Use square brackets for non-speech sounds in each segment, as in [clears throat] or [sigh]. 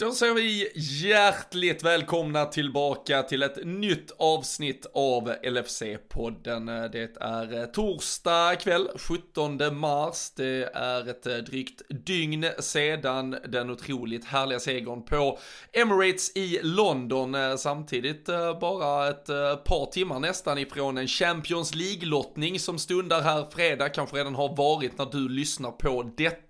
Då säger vi hjärtligt välkomna tillbaka till ett nytt avsnitt av LFC-podden. Det är torsdag kväll, 17 mars. Det är ett drygt dygn sedan den otroligt härliga segern på Emirates i London. Samtidigt eh, bara ett eh, par timmar nästan ifrån en Champions League-lottning som stundar här fredag, kanske redan har varit när du lyssnar på detta.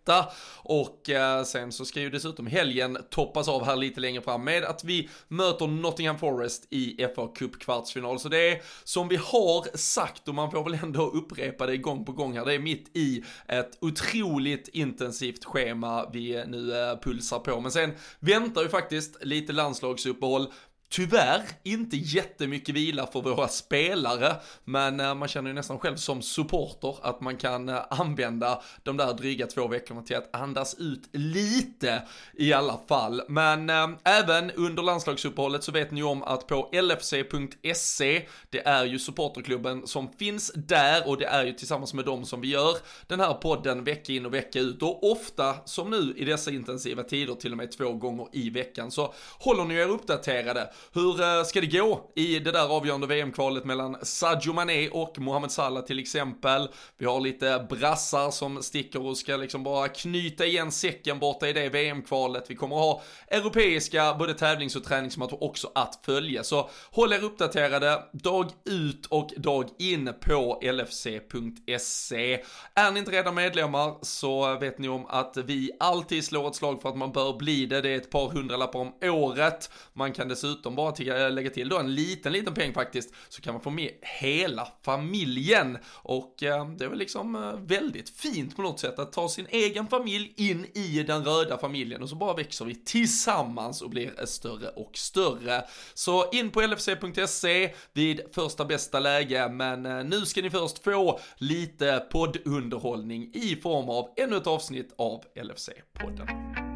Och eh, sen så ska ju dessutom helgen toppas av här lite längre fram med att vi möter Nottingham Forest i FA Cup kvartsfinal. Så det är som vi har sagt och man får väl ändå upprepa det gång på gång här. Det är mitt i ett otroligt intensivt schema vi nu eh, pulsar på. Men sen väntar ju faktiskt lite landslagsuppehåll. Tyvärr inte jättemycket vila för våra spelare, men eh, man känner ju nästan själv som supporter att man kan eh, använda de där dryga två veckorna till att andas ut lite i alla fall. Men eh, även under landslagsuppehållet så vet ni ju om att på lfc.se, det är ju supporterklubben som finns där och det är ju tillsammans med dem som vi gör den här podden vecka in och vecka ut och ofta som nu i dessa intensiva tider till och med två gånger i veckan så håller ni er uppdaterade hur eh, ska det gå i det där avgörande VM-kvalet mellan Sadio Mané och Mohamed Salah till exempel? Vi har lite brassar som sticker och ska liksom bara knyta igen säcken borta i det VM-kvalet. Vi kommer att ha europeiska både tävlings och träningsmatcher också att följa. Så håll er uppdaterade dag ut och dag in på lfc.se. Är ni inte redan medlemmar så vet ni om att vi alltid slår ett slag för att man bör bli det. Det är ett par hundralappar om året. Man kan dessutom dessutom bara till, eh, lägga till då en liten, liten peng faktiskt, så kan man få med hela familjen. Och eh, det är väl liksom eh, väldigt fint på något sätt att ta sin egen familj in i den röda familjen och så bara växer vi tillsammans och blir eh, större och större. Så in på lfc.se vid första bästa läge, men nu ska ni först få lite poddunderhållning i form av ännu ett avsnitt av LFC-podden.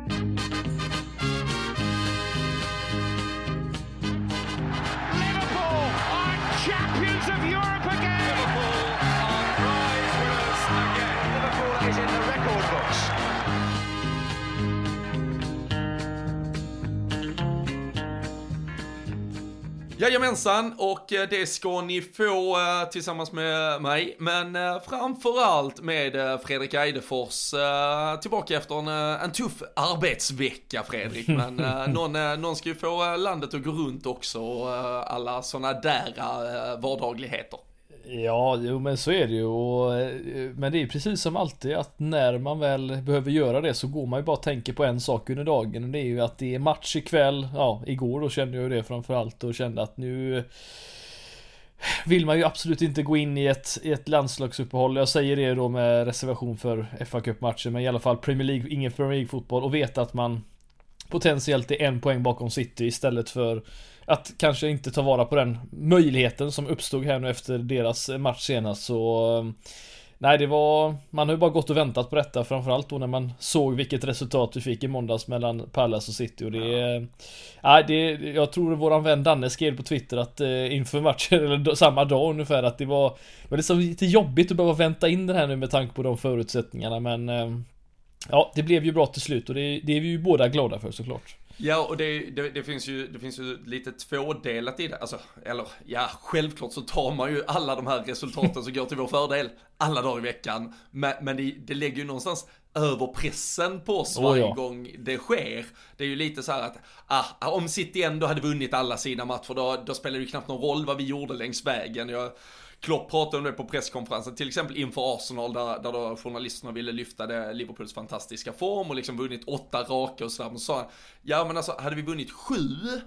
Jajamensan, och eh, det ska ni få eh, tillsammans med mig, men eh, framförallt med Fredrik Eidefors. Tillbaka efter en, en tuff arbetsvecka Fredrik, [laughs] men någon, någon ska ju få landet att gå runt också och alla sådana där vardagligheter. Ja, jo men så är det ju. Och, eh, men det är precis som alltid att när man väl behöver göra det så går man ju bara och tänker på en sak under dagen. Och det är ju att det är match ikväll. Ja, igår då kände jag ju det framförallt och kände att nu vill man ju absolut inte gå in i ett, i ett landslagsuppehåll. Jag säger det då med reservation för fa Cup-matchen, men i alla fall Premier League, ingen Premier League-fotboll och veta att man potentiellt är en poäng bakom City istället för att kanske inte ta vara på den möjligheten som uppstod här nu efter deras match senast så Nej det var, man har ju bara gått och väntat på detta framförallt då när man såg vilket resultat vi fick i måndags mellan Palace och City och det ja. Nej det, jag tror våran vän Danne skrev på Twitter att eh, inför matchen, [laughs] eller samma dag ungefär att det var Det var liksom lite jobbigt att behöva vänta in den här nu med tanke på de förutsättningarna men eh, Ja det blev ju bra till slut och det, det är vi ju båda glada för såklart Ja, och det, det, det, finns ju, det finns ju lite tvådelat i det. Alltså, eller ja, självklart så tar man ju alla de här resultaten som går till vår fördel alla dagar i veckan. Men, men det, det lägger ju någonstans över pressen på oss varje oh ja. gång det sker. Det är ju lite så här att, ah, om City ändå hade vunnit alla sina matcher, då, då spelar det ju knappt någon roll vad vi gjorde längs vägen. Jag, Klopp pratade om det på presskonferensen, till exempel inför Arsenal där, där då journalisterna ville lyfta det, Liverpools fantastiska form och liksom vunnit åtta raka och sådär. Men så sa han, ja men alltså hade vi vunnit sju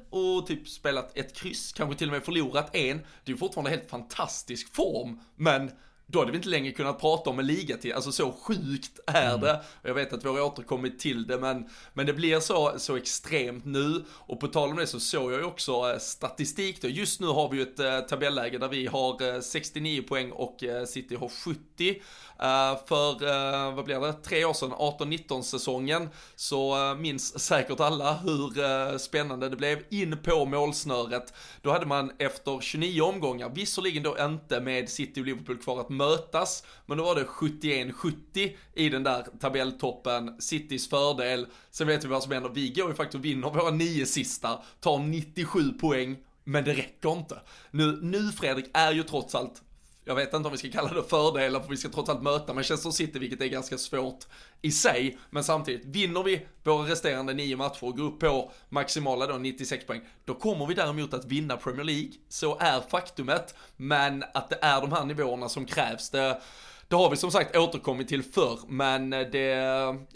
och typ spelat ett kryss, kanske till och med förlorat en, det är ju fortfarande helt fantastisk form, men då hade vi inte längre kunnat prata om en liga till. Alltså så sjukt är mm. det. Jag vet att vi har återkommit till det, men, men det blir så, så extremt nu. Och på tal om det så såg jag ju också eh, statistik då. Just nu har vi ju ett äh, tabelläge där vi har äh, 69 poäng och äh, City har 70. Uh, för, vad blir det, tre år sedan, 18-19 säsongen, så minns säkert alla hur spännande det blev in på målsnöret. Då hade man efter 29 omgångar, visserligen då inte med City och Liverpool kvar att mötas. Men då var det 71-70 i den där tabelltoppen, Citys fördel. Sen vet vi vad som händer, vi går ju faktiskt och vinner våra nio sista, tar 97 poäng, men det räcker inte. Nu, nu Fredrik är ju trots allt jag vet inte om vi ska kalla det fördelar för vi ska trots allt möta Manchester City vilket är ganska svårt i sig. Men samtidigt, vinner vi våra resterande nio matcher och går upp på maximala då 96 poäng, då kommer vi däremot att vinna Premier League. Så är faktumet. Men att det är de här nivåerna som krävs, det, det har vi som sagt återkommit till förr. Men det,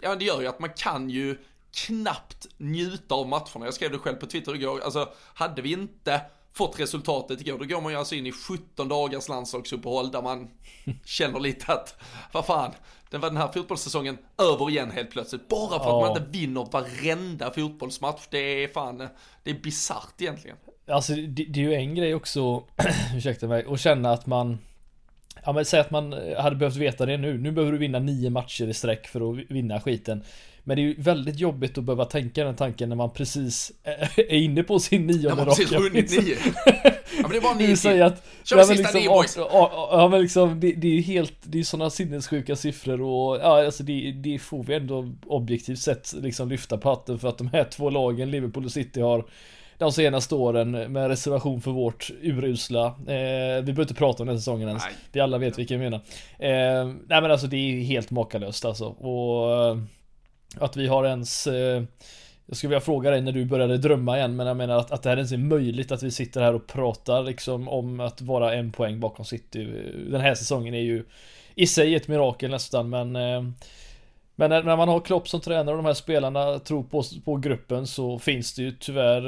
ja, det gör ju att man kan ju knappt njuta av matcherna. Jag skrev det själv på Twitter igår, alltså hade vi inte fått resultatet igår. Då går man ju alltså in i 17 dagars landslagsuppehåll där man [laughs] känner lite att, vad fan, den var den här fotbollssäsongen över igen helt plötsligt. Bara för ja. att man inte vinner varenda fotbollsmatch. Det är fan, det är bisarrt egentligen. Alltså det, det är ju en grej också, [clears throat] ursäkta mig, att känna att man Ja men säg att man hade behövt veta det nu. Nu behöver du vinna nio matcher i sträck för att vinna skiten. Men det är ju väldigt jobbigt att behöva tänka den tanken när man precis är inne på sin nionde raka. Ja, man precis vunnit nio. Ja men det var nio till. Att, Kör ja, sista liksom, nio boys. Ja men liksom det, det är ju helt, det är sådana sinnessjuka siffror och ja alltså det, det får vi ändå objektivt sett liksom lyfta på hatten för att de här två lagen, Liverpool och City har de senaste åren med reservation för vårt urusla. Eh, vi behöver inte prata om den säsongen ens. Nej. Vi alla vet vilken jag menar. Eh, nej men alltså det är helt makalöst alltså. Och att vi har ens eh, jag skulle vilja fråga dig när du började drömma igen men jag menar att, att det här ens är möjligt att vi sitter här och pratar liksom om att vara en poäng bakom City. Den här säsongen är ju i sig ett mirakel nästan men eh, men när, när, man har Klopp som tränare och de här spelarna tror på, på gruppen så finns det ju tyvärr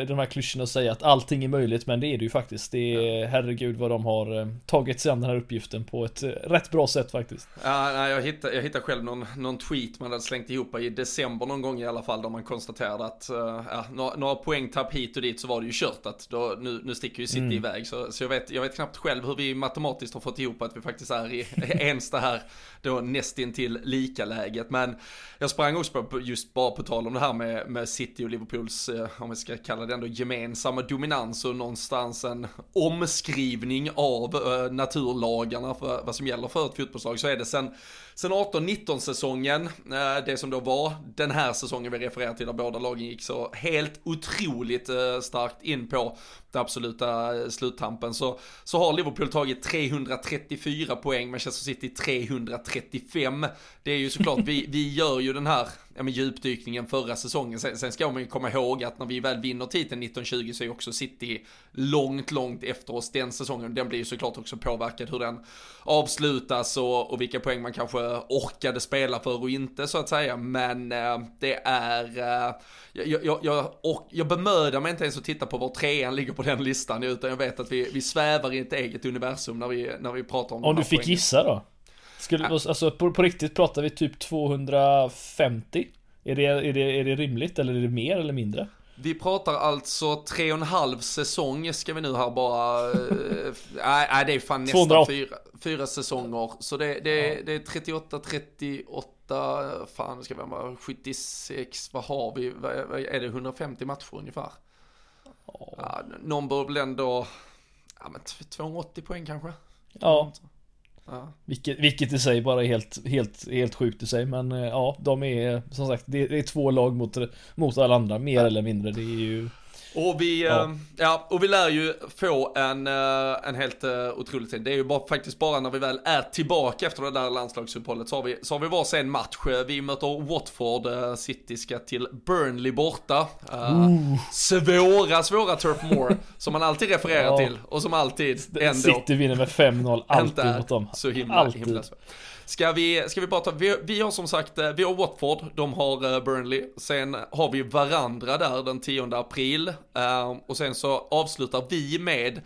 eh, de här klyschorna att säga att allting är möjligt men det är det ju faktiskt. Det är ja. herregud vad de har eh, tagit sig an den här uppgiften på ett eh, rätt bra sätt faktiskt. Ja, jag hittade, jag hittade själv någon, någon tweet man hade slängt ihop i december någon gång i alla fall där man konstaterade att ja, några, några poängtapp hit och dit så var det ju kört att då, nu, nu sticker ju City mm. iväg så, så jag, vet, jag vet knappt själv hur vi matematiskt har fått ihop att vi faktiskt är i [laughs] ens det här då nästintill lika läget men jag sprang också på, just bara på tal om det här med, med City och Liverpools, eh, om vi ska kalla det ändå gemensamma dominans och någonstans en omskrivning av eh, naturlagarna för vad som gäller för ett fotbollslag så är det sen Sen 18-19 säsongen, eh, det som då var den här säsongen vi refererar till där båda lagen gick så helt otroligt eh, starkt in på den absoluta eh, sluttampen så, så har Liverpool tagit 334 poäng, Manchester City 335. Det är ju såklart, [laughs] vi, vi gör ju den här ja, men djupdykningen förra säsongen. Sen, sen ska man ju komma ihåg att när vi väl vinner titeln 1920 så är också City långt, långt efter oss den säsongen. Den blir ju såklart också påverkad hur den avslutas och, och vilka poäng man kanske orkade spela för och inte så att säga. Men eh, det är, eh, jag, jag, jag, och, jag bemödar mig inte ens att titta på var trean ligger på den listan utan jag vet att vi, vi svävar i ett eget universum när vi, när vi pratar om Om du fick poängen. gissa då? Skulle, alltså på, på, riktigt pratar vi typ 250? Är det, är, det, är det rimligt eller är det mer eller mindre? Vi pratar alltså tre och en halv säsong ska vi nu här bara, eh, [laughs] nej äh, äh, det är fan nästan fyra, fyra säsonger. Så det, det, ja. det är 38, 38, fan ska vi vara 76, vad har vi, vad är det 150 matcher ungefär? Ja. Ja, någon bör väl ändå, ja men 280 poäng kanske? Ja. Ja. Vilket, vilket i sig bara är helt, helt, helt sjukt i sig men eh, ja, de är som sagt det, är två lag mot, mot alla andra mer eller mindre. Det är ju och vi, ja. Äh, ja. och vi lär ju få en, äh, en helt äh, otrolig tid. Det är ju bara, faktiskt bara när vi väl är tillbaka efter det där landslagsuppehållet så har vi, så har vi varsin match. Vi möter Watford, City ska till Burnley borta. Uh, svåra, svåra Turf Moor som man alltid refererar ja. till och som alltid ändå. City vinner med 5-0 alltid mot dem. Så himla, alltid. himla svårt. Ska vi, ska vi bara ta, vi, vi har som sagt, eh, vi har Watford, de har eh, Burnley, sen har vi varandra där den 10 april eh, och sen så avslutar vi med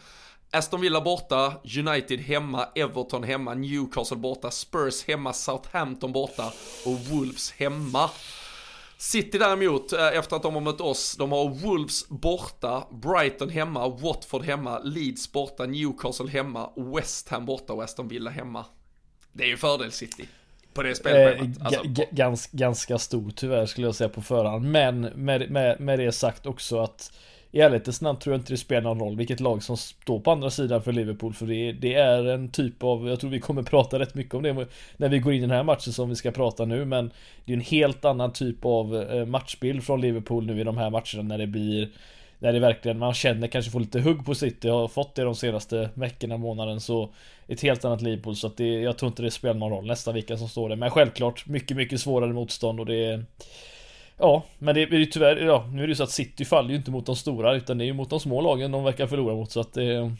Aston Villa borta, United hemma, Everton hemma, Newcastle borta, Spurs hemma, Southampton borta och Wolves hemma. City däremot, efter att de har mött oss, de har Wolves borta, Brighton hemma, Watford hemma, Leeds borta, Newcastle hemma, West Ham borta och Aston Villa hemma. Det är ju fördel City. På det spelschemat. Eh, alltså, gans, ganska stor tyvärr skulle jag säga på förhand. Men med, med, med det sagt också att i ärlighetens namn tror jag inte det spelar någon roll vilket lag som står på andra sidan för Liverpool för det, det är en typ av, jag tror vi kommer prata rätt mycket om det när vi går in i den här matchen som vi ska prata nu men det är en helt annan typ av eh, matchbild från Liverpool nu i de här matcherna när det blir när det verkligen, man känner kanske får lite hugg på City, har fått det de senaste veckorna, månaden så Ett helt annat Liverpool. Så att det, jag tror inte det spelar någon roll nästa vilka som står där. Men självklart mycket, mycket svårare motstånd och det Ja, men det är ju tyvärr, ja, nu är det ju så att City faller ju inte mot de stora utan det är ju mot de små lagen de verkar förlora mot. Så att det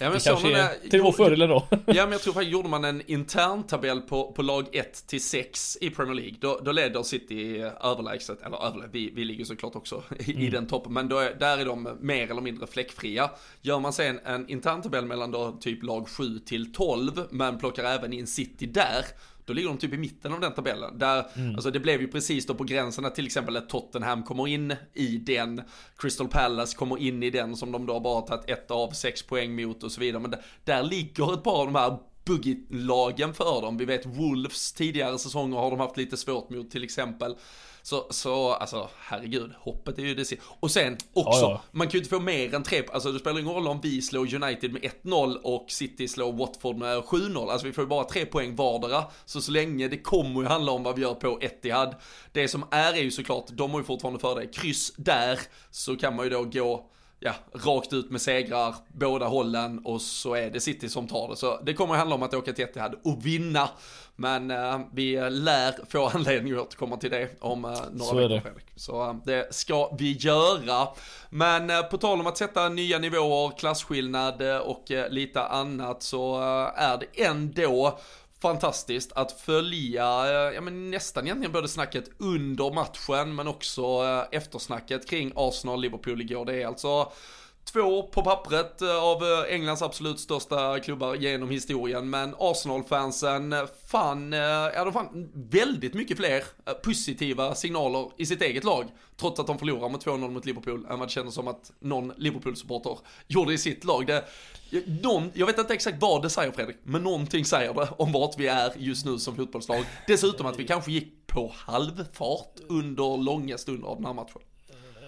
Ja, men det kanske är till vår fördel då. [laughs] ja men jag tror faktiskt, gjorde man en intern tabell på, på lag 1 till 6 i Premier League, då, då leder City överlägset, eller överlägset, vi, vi ligger såklart också [laughs] i, mm. den toppen, men då är, där är de mer eller mindre fläckfria. Gör man sen en intern tabell mellan då typ lag 7 till 12, men plockar även in City där, då ligger de typ i mitten av den tabellen. Där, mm. alltså det blev ju precis då på gränsen att till exempel ett Tottenham kommer in i den, Crystal Palace kommer in i den som de då bara tagit ett av sex poäng mot och så vidare. Men där, där ligger ett par av de här buggy-lagen för dem. Vi vet Wolves tidigare säsonger har de haft lite svårt mot till exempel. Så, så alltså herregud, hoppet är ju det Och sen också, ja, ja. man kan ju inte få mer än tre, alltså det spelar ingen roll om vi slår United med 1-0 och City slår Watford med 7-0. Alltså vi får ju bara tre poäng vardera. Så så länge det kommer ju handla om vad vi gör på Etihad. Det som är är ju såklart, de har ju fortfarande för dig kryss där, så kan man ju då gå ja, rakt ut med segrar båda hållen och så är det City som tar det. Så det kommer att handla om att åka till Etihad och vinna. Men uh, vi lär få anledning att återkomma till det om uh, några så veckor Fredrik. Så uh, det ska vi göra. Men på tal om att sätta nya nivåer, klasskillnad och lite annat så är det ändå fantastiskt att följa, eh, ja men nästan egentligen både snacket under matchen men också eh, eftersnacket kring Arsenal-Liverpool igår. Det är alltså Två på pappret eh, av eh, Englands absolut största klubbar genom historien, men Arsenal-fansen eh, fann, ja de fann väldigt mycket fler positiva signaler i sitt eget lag, trots att de förlorar med 2-0 mot Liverpool, än vad det kändes som att någon Liverpool-supporter gjorde i sitt lag. Det, någon, jag vet inte exakt vad det säger Fredrik, men någonting säger det om vart vi är just nu som fotbollslag. Dessutom att vi kanske gick på halvfart under långa stunder av den här matchen.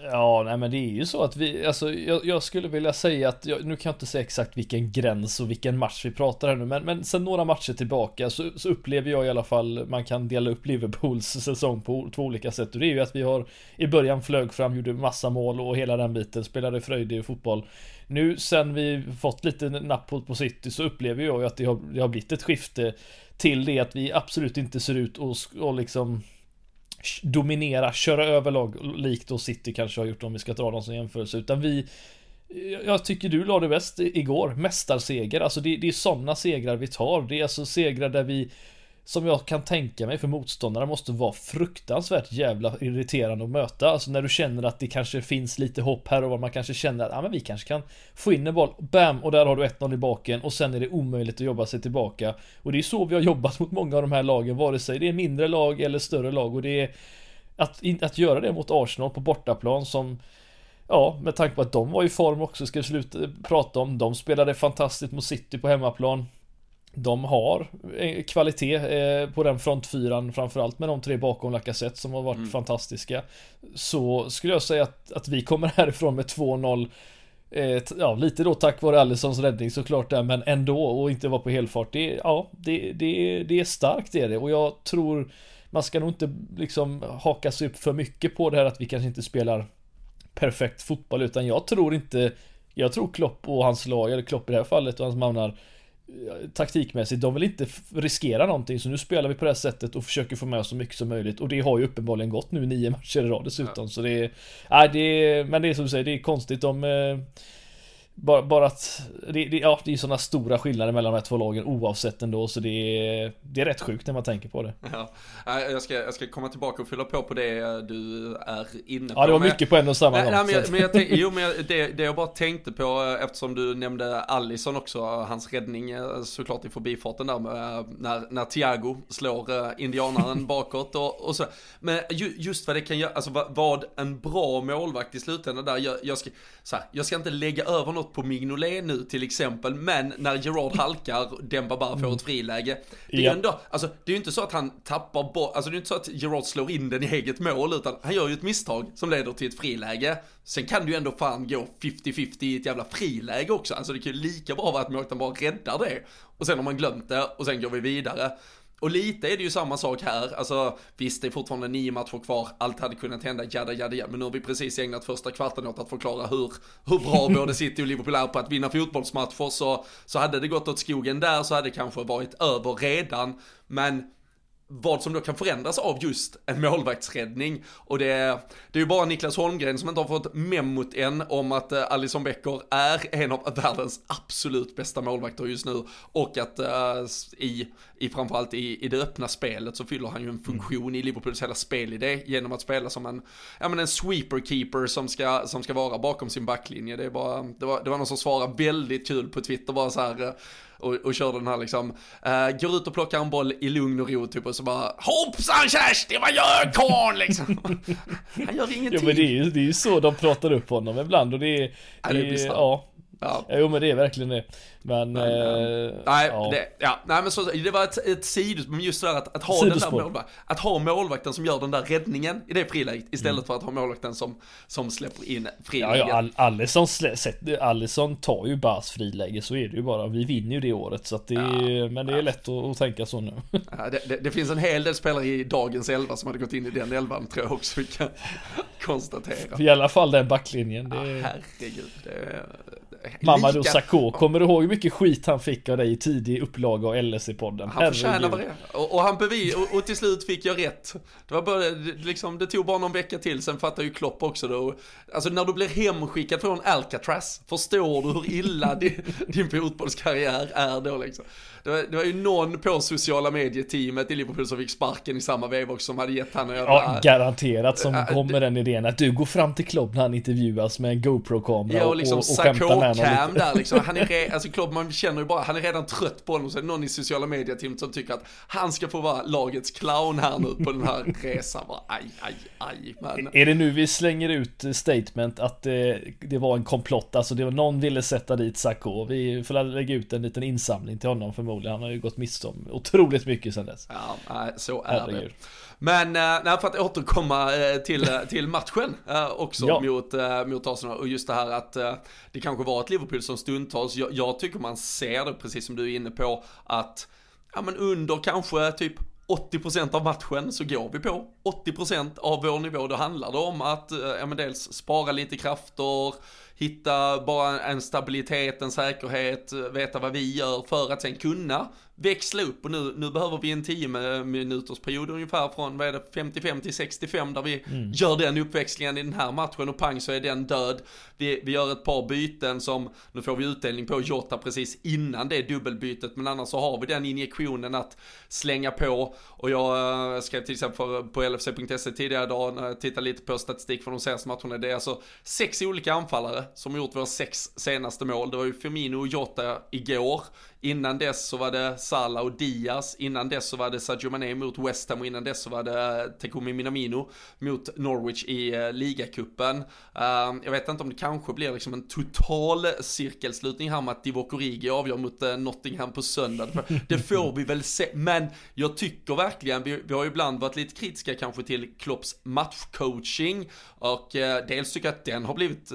Ja, nej men det är ju så att vi, alltså jag, jag skulle vilja säga att, jag, nu kan jag inte säga exakt vilken gräns och vilken match vi pratar här nu, men, men sen några matcher tillbaka så, så upplever jag i alla fall, man kan dela upp Liverpools [laughs] säsong på två olika sätt och det är ju att vi har i början flög fram, gjorde massa mål och hela den biten, spelade fröjdig fotboll. Nu sen vi fått lite napp på, City så upplever jag ju att det har, det har blivit ett skifte till det att vi absolut inte ser ut och, och liksom dominera, köra över lag likt då City kanske har gjort om vi ska dra dem som jämförelse. Utan vi jag tycker du la det bäst igår, mästarseger. Alltså det, det är sådana segrar vi tar. Det är alltså segrar där vi som jag kan tänka mig för motståndare måste vara fruktansvärt jävla irriterande att möta. Alltså när du känner att det kanske finns lite hopp här och var man kanske känner att ah, men vi kanske kan få in en boll, bam, och där har du 1-0 i baken och sen är det omöjligt att jobba sig tillbaka. Och det är så vi har jobbat [laughs] mot många av de här lagen, vare sig det är mindre lag eller större lag och det är att, att göra det mot Arsenal på bortaplan som Ja, med tanke på att de var i form också, ska vi sluta prata om. De spelade fantastiskt mot City på hemmaplan de har eh, kvalitet eh, på den frontfyran framförallt med de tre bakom Lacazette som har varit mm. fantastiska. Så skulle jag säga att, att vi kommer [laughs] härifrån med 2-0 eh, Ja, lite då tack vare Allisons räddning såklart där, men ändå och inte vara på helfart. Det, ja, det, det, det är starkt det är det och jag tror man ska nog inte liksom haka sig upp för mycket på det här att vi kanske inte spelar perfekt fotboll utan jag tror inte Jag tror Klopp och hans lag, eller Klopp i det här fallet och hans mannar taktikmässigt, de vill inte riskera någonting. Så nu spelar vi på det här sättet och försöker få med så mycket som möjligt. Och det har ju uppenbarligen gått nu nio [laughs] matcher i rad dessutom. Ja. så det är, nej det är, men det är som du säger, det är konstigt. Om eh, bara, bara att det, det, ja, det är sådana stora skillnader mellan de här två lagen oavsett ändå så det är, det är rätt sjukt när man tänker på det. Ja, jag ska, jag ska komma tillbaka och fylla på på det du är inne på. Ja, det var mycket på en och samma gång. Nej, men jag, men jag tänk, [laughs] jo, men det, det jag bara tänkte på eftersom du nämnde Allison också, hans räddning eh, såklart i förbifarten där med, när, när Thiago slår uh, indianaren [laughs] bakåt och, och så. Men ju, just vad det kan göra, alltså vad, vad en bra målvakt i slutändan där, jag, jag ska, så här, jag ska inte lägga över något på Mignolet nu till exempel, men när Gerard halkar, Demba bara får ett friläge. Det är ju Ja. ändå, alltså det är ju inte så att han tappar bort, alltså det är ju inte så att Gerard slår in den i eget mål, utan han gör ju ett misstag som leder till ett friläge. Sen kan det ju ändå fan gå 50-50 i ett jävla friläge också, alltså det kan ju lika bra vara att målvakten bara räddar det. Och sen har man glömt det, och sen går vi vidare. Och lite är det ju samma sak här, alltså visst det är fortfarande nio matcher kvar, allt hade kunnat hända, jada jada jada, men nu har vi precis ägnat första kvarten åt att förklara hur, hur bra [laughs] både City och Liverpool är på att vinna fotbollsmatcher, så, så hade det gått åt skogen där så hade det kanske varit över redan, men vad som då kan förändras av just en målvaktsräddning. Och det är, det är ju bara Niklas Holmgren som inte har fått memot än om att uh, Alisson Becker är en av världens absolut bästa målvakter just nu. Och att uh, i, i framförallt i, i det öppna spelet så fyller han ju en funktion i Liverpools hela spelidé genom att spela som en, ja men en sweeper keeper som ska, som ska vara bakom sin backlinje. Det är bara, det var, det var någon som svarade väldigt kul på Twitter bara så här uh, och, och körde den här liksom, uh, går ut och plockar en boll i lugn och ro typ och så bara hoppsan Kersti, vad gör karln liksom? [laughs] Han gör ingenting. Jo men det är ju, det är ju så de pratar upp honom ibland och det är, Ja, det det blir är ja. Ja. Jo men det är verkligen det. Men, Men, eh, Nej, ja. det, ja, nej men så, det var ett, ett sidospår, men just det där att, att ha den Sidospår. där målvakten, att ha målvakten som gör den där räddningen i det friläget istället Mm. för att ha målvakten som, som släpper in Ja, friläget. ja, All- Alisson, slä- sätter- Alisson tar ju Bas friläge, så är det ju bara. Vi vinner ju det året, så att det är, men det är lätt att, att tänka så nu. Ja, det, det, det finns en hel del spelare i dagens elva som hade gått in i den elvan tror jag också vi kan konstatera. I alla fall den backlinjen. Det Ja, herregud. Det är, Mamadou lika- Sakho, kommer du ihåg hur mycket skit han fick av dig i tidig upplaga av LSE-podden? Han förtjänar är. Och, och han bevis, och, och till slut fick jag rätt. Det var bara, liksom, det tog bara någon vecka till, sen fattar ju Klopp också då. Alltså när du blir hemskickad från Alcatraz, förstår du hur illa [laughs] din, din fotbollskarriär är då liksom. Det var, det var ju någon på sociala medieteamet i Liverpool som fick sparken i samma veva också, som hade gett han jävla... Ja, garanterat som Äh, kommer den idén att du går fram till Klopp när han intervjuas med en GoPro-kamera Ja, och liksom och, och skämtar med honom lite. där liksom. Han är, [laughs] re- alltså Klopp, man känner ju bara, han är redan trött på honom. Så är det någon i sociala medier som tycker att han ska få vara lagets clown här nu på den här [laughs] resan. Bara, aj, aj, aj. Men, Är det nu vi slänger ut eh, statement att eh, det var en komplott, alltså det var någon ville sätta dit Sakho. Vi får lägga ut en liten insamling till honom förmodligen. Han har ju gått miste om otroligt mycket sedan dess. ja, så är det. Herregud. Men eh, nej, för att återkomma eh, till, eh, till matchen också Ja. mot, mot Arsenal och just det här att det kanske var ett Liverpool som stundtals, jag, jag tycker man ser det precis som du är inne på, att ja, men under kanske typ 80% av matchen så går vi på 80% av vår nivå. Då handlar det om att ja, men dels spara lite krafter, hitta bara en stabilitet, en säkerhet, veta vad vi gör för att sen kunna växla upp och nu, nu behöver vi en 10 minuters period ungefär från vad är det, 55 till 65 där vi gör den uppväxlingen i den här matchen och pang så är den död. Vi, vi gör ett par byten som, nu får vi utdelning på Jota precis innan det dubbelbytet men annars så har vi den injektionen att slänga på och jag eh, skrev till exempel på LFC.se tidigare idag när jag tittade lite på statistik från de senaste matcherna. Det är alltså sex olika anfallare som har gjort våra sex senaste mål. Det var ju Firmino och Jota igår. Innan dess så var det Salah och Diaz, innan dess så var det Sadio Mané mot West Ham. Och innan dess så var det eh, Tekumi Minamino mot Norwich i eh, ligacupen. Uh, jag vet inte om det kanske blir liksom en total cirkelslutning här med att Divock Origi avgör mot eh, Nottingham på söndag. Det får vi väl se, men jag tycker verkligen, vi, vi har ju ibland varit lite kritiska kanske till Klopps matchcoaching. Och dels tycker jag att den har blivit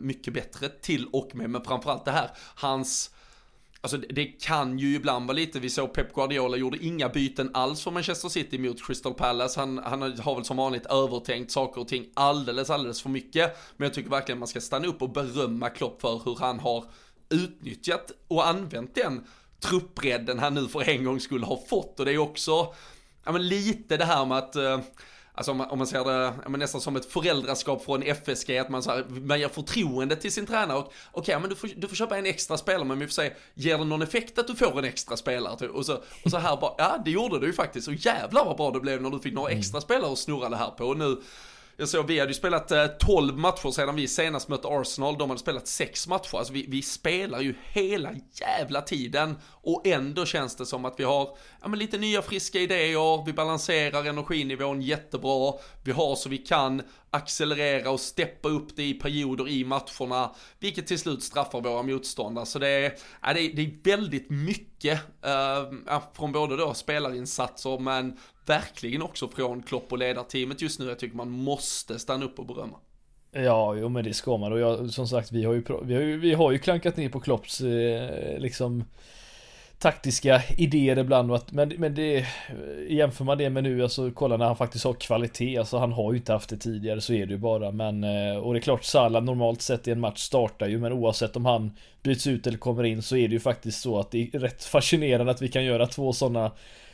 mycket bättre till och med, men framförallt det här, hans Alltså det- kan ju ibland vara lite, vi såg Pep Guardiola gjorde inga byten alls för Manchester City mot Crystal Palace. Han, han har väl som vanligt övertänkt saker och ting alldeles, alldeles för mycket. Men jag tycker verkligen man ska stanna upp och berömma Klopp för hur han har utnyttjat och använt den truppbredden han nu för en gång skulle ha fått. Och det är också, ja men lite det här med att eh, Alltså om man, om man ser det men nästan som ett föräldraskap från FSG, att man, så här, man ger förtroende till sin tränare och okej, men du får, du får köpa en extra spelare, men vi får se, ger det någon effekt att du får en extra spelare? typ? Och så, och så här bara, ja det gjorde det ju faktiskt, och jävlar vad bra det blev när du fick några extra spelare att snurra det här på. Och nu, jag såg, vi hade ju spelat eh, 12 matcher sedan vi senast mötte Arsenal, de hade spelat 6 matcher. Alltså vi, vi spelar ju hela jävla tiden. Och ändå känns det som att vi har ja, men lite nya friska idéer, vi balanserar energinivån jättebra, vi har så vi kan accelerera och steppa upp det i perioder i matcherna, vilket till slut straffar våra motståndare. Så det är, ja, det är, det är väldigt mycket eh, från både då spelarinsatser men verkligen också från Klopp och ledarteamet just nu. Jag tycker man måste stanna upp och berömma. Ja, jo men det ska man och jag, som sagt vi har ju, vi har ju, vi har ju klankat ner på Klopps eh, liksom taktiska idéer ibland att, men, men det jämför man det med nu, alltså kolla när han faktiskt har kvalitet, alltså han har ju inte haft det tidigare så är det ju bara, men eh, och det är klart Salah normalt sett i en match startar ju, men oavsett om han byts ut eller kommer in så är det ju faktiskt så att det är rätt fascinerande att vi kan göra två sådana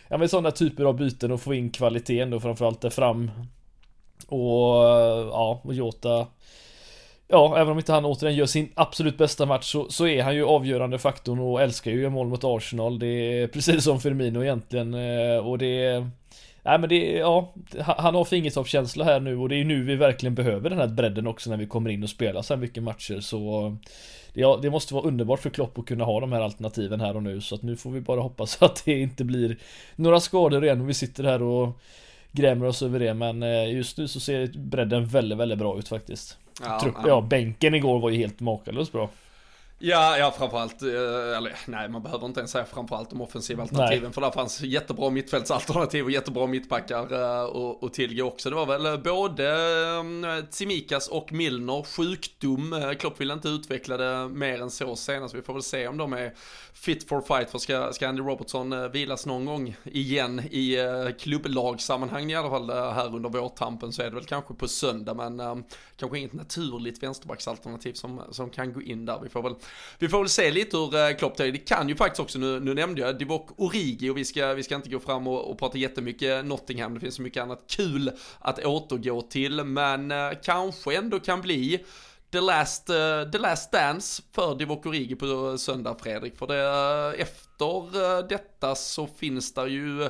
Ja men sådana typer av byten och få in kvaliteten då framförallt där fram. Och ja, och Jota Ja, även om inte han återigen gör sin absolut bästa match så, så är han ju avgörande faktorn och älskar ju mål mot Arsenal. Det är precis som Firmino egentligen eh, och det Nej men det, ja, han har fingertoppskänsla här nu och det är nu vi verkligen behöver den här bredden också när vi kommer in och spelar så här mycket matcher så eh, Ja, det måste vara underbart för Klopp att kunna ha de här alternativen här och nu så att nu får vi bara hoppas [laughs] att det inte blir några skador igen och vi sitter här och grämer oss över det men eh, just nu så ser bredden väldigt, väldigt bra ut faktiskt. Ja, Trupp, ja. ja, bänken igår var ju helt makalöst bra. Ja, ja framförallt, eh, eller nej man behöver inte ens säga framförallt de offensiva alternativen nej. för där fanns jättebra mittfältsalternativ och jättebra mittbackar och, och tillgå också. Det var väl eh, både Tsimikas och Milner sjukdom. Klopp ville inte utveckla det mer än så senast. Vi får väl se om de är fit for fight för ska, ska Andy Robertson vilas någon gång igen i klubblagssammanhang i alla fall här under vårtampen så är det väl kanske på söndag men kanske inget naturligt vänsterbacksalternativ som, som kan gå in där. Vi får väl vi får väl se lite hur eh, Klopp tar Det kan ju faktiskt också, nu, nu nämnde jag Divock Origi och vi ska, vi ska inte gå fram och, och prata jättemycket Nottingham. Det finns så mycket annat kul att återgå till, men eh, kanske ändå kan bli The Last, uh, the last Dance för Divock Origi på eh, söndag Fredrik. För det, efter uh, detta så finns det ju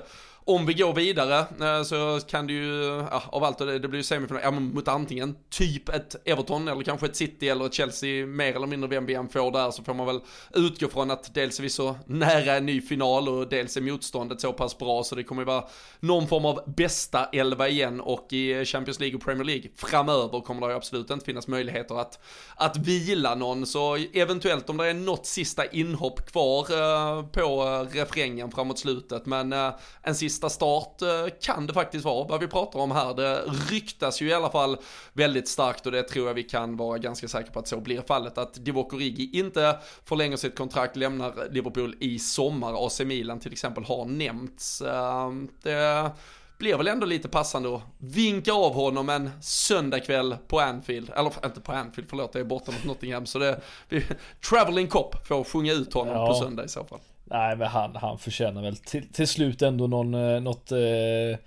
om vi går vidare eh, så kan det ju, ja, av allt det, det blir ju semifinal, ja, mot antingen typ ett Everton eller kanske ett City eller ett Chelsea, mer eller mindre vem vi än får där så får man väl utgå från att dels är vi så nära en ny final och dels är motståndet så pass bra så det kommer ju vara någon form av bästa elva igen. Och i Champions League och Premier League framöver kommer det ju absolut inte finnas möjligheter att, att vila någon. Så eventuellt om det är något sista inhopp kvar eh, på eh, refrängen framåt slutet. Men en sista sista start eh, kan det faktiskt vara vad vi pratar om här. Det ryktas ju i alla fall väldigt starkt och det tror jag vi kan vara ganska säkra på att så blir fallet. Att Divock Origi inte förlänger sitt kontrakt, lämnar Liverpool i sommar. AC Milan till exempel har nämnts. Eh, det blir väl ändå lite passande att vinka av honom en söndagkväll på Anfield, eller inte på Anfield, förlåt, det är borta mot Nottingham, så det, vi, Traveling Cop får sjunga ut honom ja. på söndag i så fall. Nej men han, han förtjänar väl till, till slut ändå någon, eh, något eh,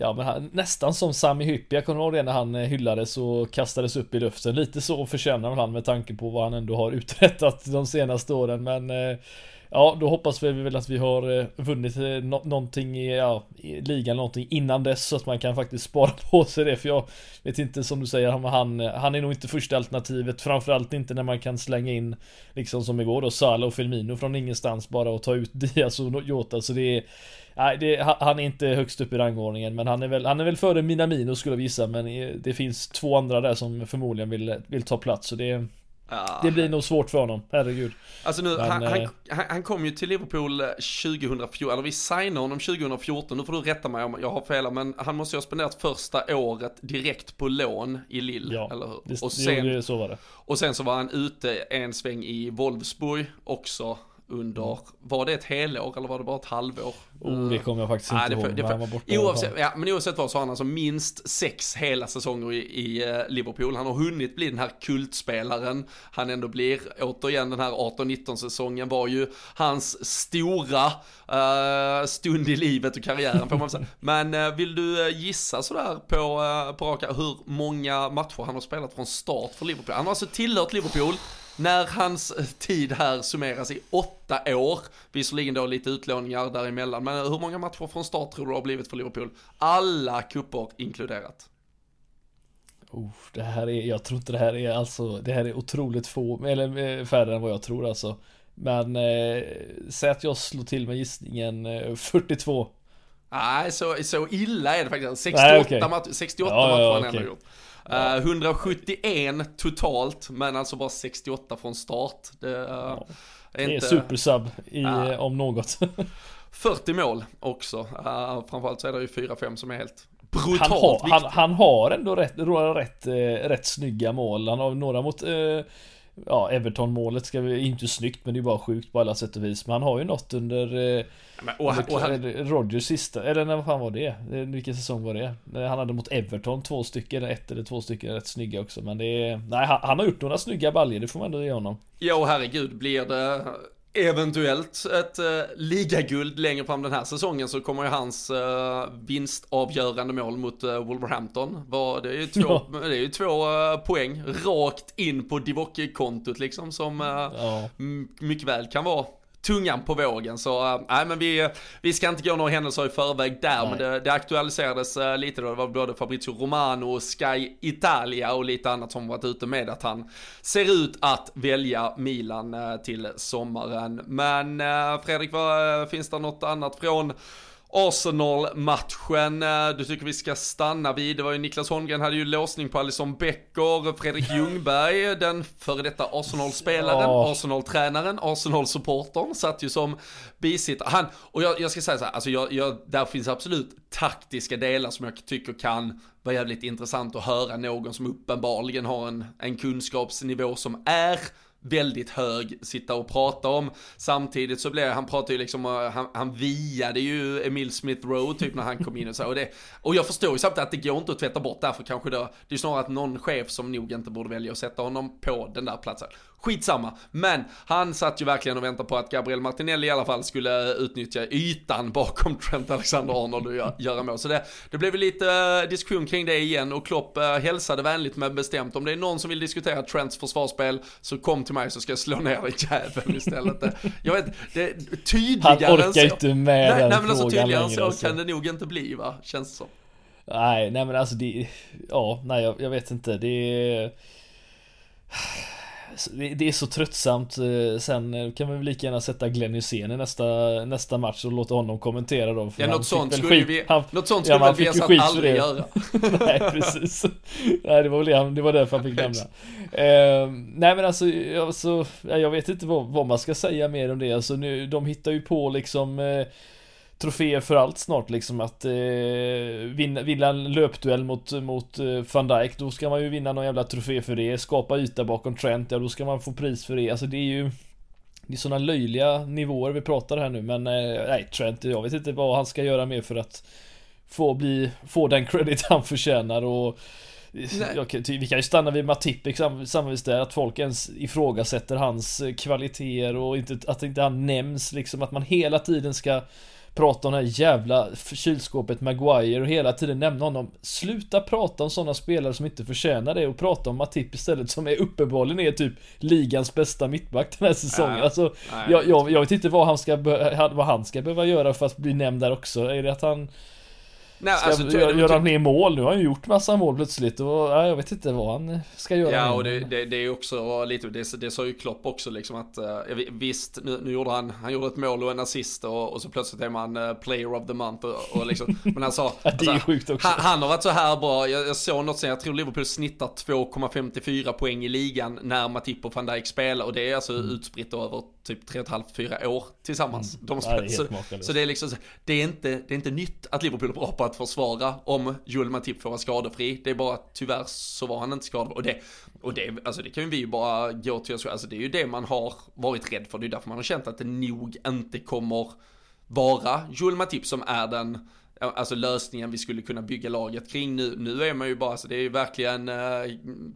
Ja men han, nästan som Sami Hyppie, jag kommer ihåg det när han eh, hyllades och kastades upp i luften. Lite så förtjänar han med tanke på vad han ändå har uträttat de senaste åren men eh, Ja, då hoppas vi väl att vi har eh, vunnit eh, någonting i, ja, i ligan någonting innan dess så att man kan faktiskt spara [laughs] på sig det. För jag vet inte som du säger, han, han, är nog inte första alternativet. Framförallt inte när man kan slänga in liksom som igår då Salah och Firmino från ingenstans bara och ta ut [laughs] Diaz och Jota. Så det är Nej, det, han är inte högst upp i rangordningen men han är väl, han är väl före Minamino skulle jag gissa. Men eh, det finns två andra där som förmodligen vill, vill ta plats så det det blir nog svårt för honom, herregud. Alltså nu, Men, han, eh, han, han, kom ju till Liverpool 2014, eller vi signade honom 2014, nu får du rätta mig om jag har fel, men han måste ju ha spenderat första året direkt på lån i Lille, ja, eller hur? Det, och sen, det, så var det. Och sen så var han ute en sväng i Wolfsburg också under, var det ett helår eller var det bara ett halvår? Oh, det kommer jag faktiskt inte ihåg. Det, han var borta oavsett, ja, men oavsett vad så har han alltså minst sex hela säsonger i, i uh, Liverpool. Han har hunnit bli den här kultspelaren han ändå blir. Återigen den här 18-19 säsongen var ju hans stora uh, stund i livet och karriären får man säga. [laughs] Men uh, vill du gissa sådär på, på raka hur många matcher han har spelat från start för Liverpool? Han har alltså tillhört Liverpool när hans tid här summeras i åtta år, visserligen då lite utlåningar däremellan, men hur många matcher från start tror du har blivit för Liverpool? Alla kupper inkluderat. Oh, det här är, jag tror inte det här är alltså, det här är otroligt få, eller eh, färre än vad jag tror alltså. Men eh, säg att jag slår till med gissningen eh, 42. Nej, så, så illa är det faktiskt. 68 Nej, okay. matcher, 68 ja, matcher har han okay. ändå gjort. Ja. 171 totalt, men alltså bara 68 från start. Det, ja. är, inte... är supersub i, om något. [laughs] 40 mål också. Uh, framförallt så är det ju 4-5 som är helt brutalt han har, han, han, har ändå rätt, rätt, äh, rätt snygga mål. Han har några mot äh, Ja, Everton-målet ska vi, inte snyggt men det är bara sjukt på alla sätt och vis. Men han har ju något under, eh, men, och, under och han... Rogers sista, eller när fan var det? Vilken säsong var det? Han hade mot Everton två stycken, ett eller två stycken rätt snygga också. Men det är, nej han, han har gjort några snygga baljor, det får man ändå ge honom. Ja, herregud, blir det eventuellt ett uh, ligaguld längre fram den här säsongen så kommer ju hans uh, vinstavgörande mål mot uh, Wolverhampton. Var, det är ju två, ja. det är ju två uh, poäng rakt in på Divock-kontot liksom som ja. mycket väl kan vara tungan på vågen. Så äh, nej men vi, vi ska inte gå några händelser i förväg där. Nej. Men det, det aktualiserades äh, lite då. Det var både Fabrizio Romano, Sky Italia och lite annat som varit ute med att han ser ut att välja Milan till sommaren. Men Fredrik, vad, finns det något annat från Arsenal-matchen, eh, du tycker vi ska stanna vid, det var ju Niklas Holmgren hade ju låsning på Alison Becker, Fredrik Ljungberg, den före detta Arsenal-spelaren, oh. Arsenal-tränaren, Arsenal-supportern, satt ju som bisittare. Han, och jag, jag, ska säga så här, alltså jag, jag, där finns absolut taktiska delar som jag tycker kan vara jävligt intressant att höra någon som uppenbarligen har en, en kunskapsnivå som är väldigt hög sitta och prata om. Samtidigt så blev han pratade ju liksom, eh, han, han viade ju Emil Smith Rowe typ när han kom in och så. Och, det, och jag förstår ju samtidigt att det går inte att tvätta bort därför kanske då, det är snarare att någon chef som nog inte borde välja att sätta honom på den där platsen. Skitsamma, men han satt ju verkligen och väntade på att Gabriel Martinelli i alla fall skulle utnyttja ytan bakom [laughs] Trent Alexander-Arnold och göra mål. Så det, det blev lite eh, diskussion kring det igen och Klopp eh, hälsade vänligt men bestämt. Om det är någon som vill diskutera Trents försvarsspel så kom till mig så ska jag slå ner den jäveln istället. [laughs] Jag vet, det tydligare Han orkar inte med nej, den nej, men alltså, tydligare än så alltså. kan det nog inte bli va, känns det som. Nej, nej men alltså det, ja, nej jag, jag vet inte, det är det är så tröttsamt. Eh, sen eh, kan vi väl lika gärna sätta Glenn Hysén i nästa, nästa match och låta honom kommentera då. ja, något sånt, skulle vi, han, något sånt skulle ja, väl vi aldrig göra. [laughs] nej, precis. nej, det var väl det, det var därför han fick lämna. Uh, nej, men alltså, alltså jag vet inte vad, vad, man ska säga mer om det. Alltså, nu, de hittar ju på liksom uh, troféer för allt snart liksom att eh, vinna, vinna en löpduell mot, mot eh, van Dijk då ska man ju vinna någon jävla trofé för det. Skapa yta bakom Trent, ja då ska man få pris för det. Alltså det är ju det är sådana löjliga nivåer vi pratar här nu men eh, nej Trent, jag vet inte vad han ska göra mer för att få bli, få den credit han förtjänar och jag, vi kan ju stanna vid Matip exempelvis där, att folk ens ifrågasätter hans eh, kvaliteter och inte, att inte han nämns liksom, att man hela tiden ska prata om det här jävla kylskåpet Maguire och hela tiden nämna honom. Sluta prata om sådana spelare som inte förtjänar det och prata om Matip istället som är uppenbarligen är typ ligans bästa mittback den här säsongen. Nej, alltså, nej, jag, jag, jag, vet inte vad han ska, vad han ska behöva göra för att bli nämnd där också. Är det att han Nej, ska alltså, göra, göra mer mål? Nu har han gjort massa mål plötsligt och ja, jag vet inte vad han ska göra. Ja, och det, det, det är också lite, det, det sa ju Klopp också liksom att uh, visst, nu, nu gjorde han, han gjorde ett mål och en assist och, och så plötsligt är man uh, player of the month och, och liksom, men han sa, [laughs] ja, det är alltså, sjukt också. Han, han, har varit så här bra, jag, jag såg något sen, jag tror Liverpool snittar 2,54 poäng i ligan när Matip och van Dijk spelar och det är alltså mm. utspritt över typ 3,5-4 år tillsammans. Mm. De det så, så, det är liksom, det är, inte, det är inte nytt att Liverpool är bra på att försvara om Joel Matip får vara skadefri. Det är bara att tyvärr så var han inte skadefri. Och det, och det, alltså det kan vi ju bara gå till oss alltså det är ju det man har varit rädd för. Det är därför man har känt att det nog inte kommer vara Joel Matip som är den alltså lösningen vi skulle kunna bygga laget kring nu. Nu är man ju bara, så det är ju verkligen eh,